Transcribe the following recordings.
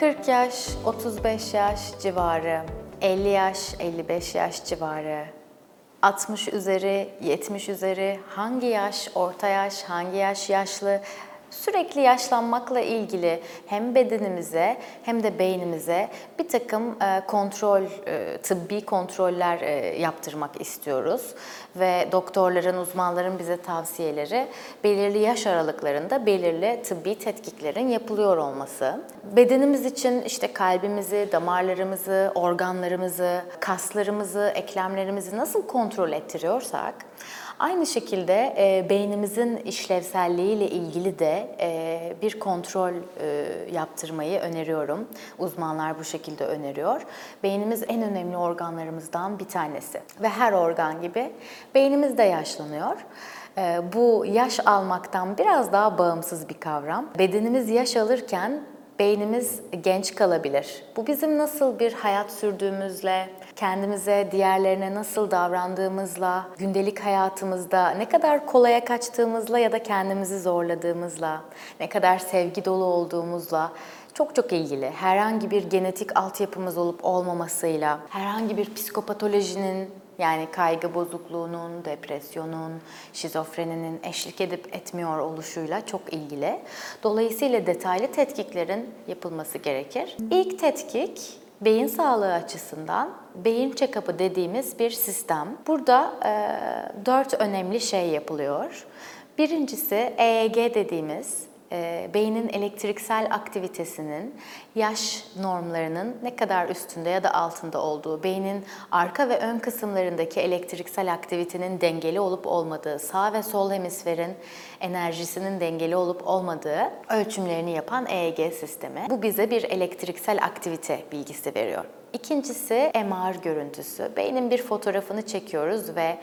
40 yaş, 35 yaş civarı, 50 yaş, 55 yaş civarı, 60 üzeri, 70 üzeri, hangi yaş, orta yaş, hangi yaş yaşlı, sürekli yaşlanmakla ilgili hem bedenimize hem de beynimize bir takım e, kontrol, e, tıbbi kontroller e, yaptırmak istiyoruz. Ve doktorların, uzmanların bize tavsiyeleri belirli yaş aralıklarında belirli tıbbi tetkiklerin yapılıyor olması. Bedenimiz için işte kalbimizi, damarlarımızı, organlarımızı, kaslarımızı, eklemlerimizi nasıl kontrol ettiriyorsak Aynı şekilde e, beynimizin işlevselliği ile ilgili de e, bir kontrol e, yaptırmayı öneriyorum. Uzmanlar bu şekilde öneriyor. Beynimiz en önemli organlarımızdan bir tanesi ve her organ gibi beynimiz de yaşlanıyor. E, bu yaş almaktan biraz daha bağımsız bir kavram. Bedenimiz yaş alırken beynimiz genç kalabilir. Bu bizim nasıl bir hayat sürdüğümüzle, kendimize, diğerlerine nasıl davrandığımızla, gündelik hayatımızda ne kadar kolaya kaçtığımızla ya da kendimizi zorladığımızla, ne kadar sevgi dolu olduğumuzla çok çok ilgili. Herhangi bir genetik altyapımız olup olmamasıyla, herhangi bir psikopatolojinin yani kaygı bozukluğunun, depresyonun, şizofreninin eşlik edip etmiyor oluşuyla çok ilgili. Dolayısıyla detaylı tetkiklerin yapılması gerekir. İlk tetkik beyin sağlığı açısından beyin check-up'ı dediğimiz bir sistem. Burada e, dört önemli şey yapılıyor. Birincisi EEG dediğimiz e, beynin elektriksel aktivitesinin yaş normlarının ne kadar üstünde ya da altında olduğu, beynin arka ve ön kısımlarındaki elektriksel aktivitenin dengeli olup olmadığı, sağ ve sol hemisferin enerjisinin dengeli olup olmadığı ölçümlerini yapan EEG sistemi. Bu bize bir elektriksel aktivite bilgisi veriyor. İkincisi MR görüntüsü. Beynin bir fotoğrafını çekiyoruz ve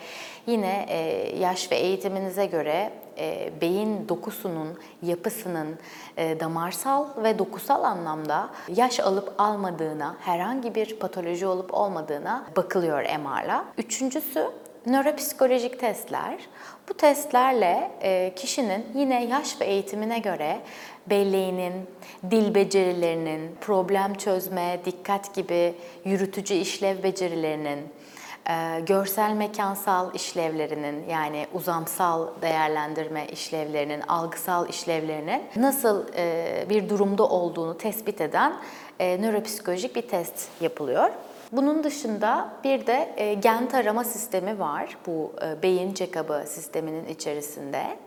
yine e, yaş ve eğitiminize göre e, beyin dokusunun, yapısının e, damarsal ve dokusal anlamda yaş alıp almadığına, herhangi bir patoloji olup olmadığına bakılıyor MR'la. Üçüncüsü nöropsikolojik testler. Bu testlerle e, kişinin yine yaş ve eğitimine göre belleğinin, dil becerilerinin, problem çözme, dikkat gibi yürütücü işlev becerilerinin, e, görsel mekansal işlevlerinin yani uzamsal değerlendirme işlevlerinin, algısal işlevlerinin nasıl e, bir durumda olduğunu tespit eden nöropsikolojik bir test yapılıyor. Bunun dışında bir de e, gen tarama sistemi var bu e, beyin check-up'ı sisteminin içerisinde.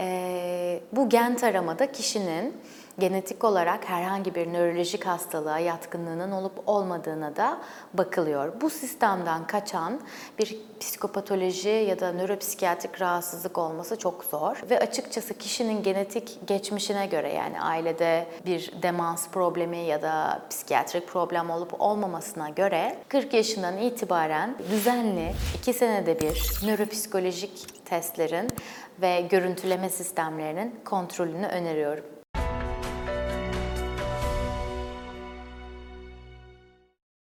E, bu gen taramada kişinin genetik olarak herhangi bir nörolojik hastalığa yatkınlığının olup olmadığına da bakılıyor. Bu sistemden kaçan bir psikopatoloji ya da nöropsikiyatrik rahatsızlık olması çok zor ve açıkçası kişinin genetik geçmişine göre yani ailede bir demans problemi ya da psikiyatrik problem olup olmamasına göre 40 yaşından itibaren düzenli 2 senede bir nöropsikolojik testlerin ve görüntüleme sistemlerinin kontrolünü öneriyorum.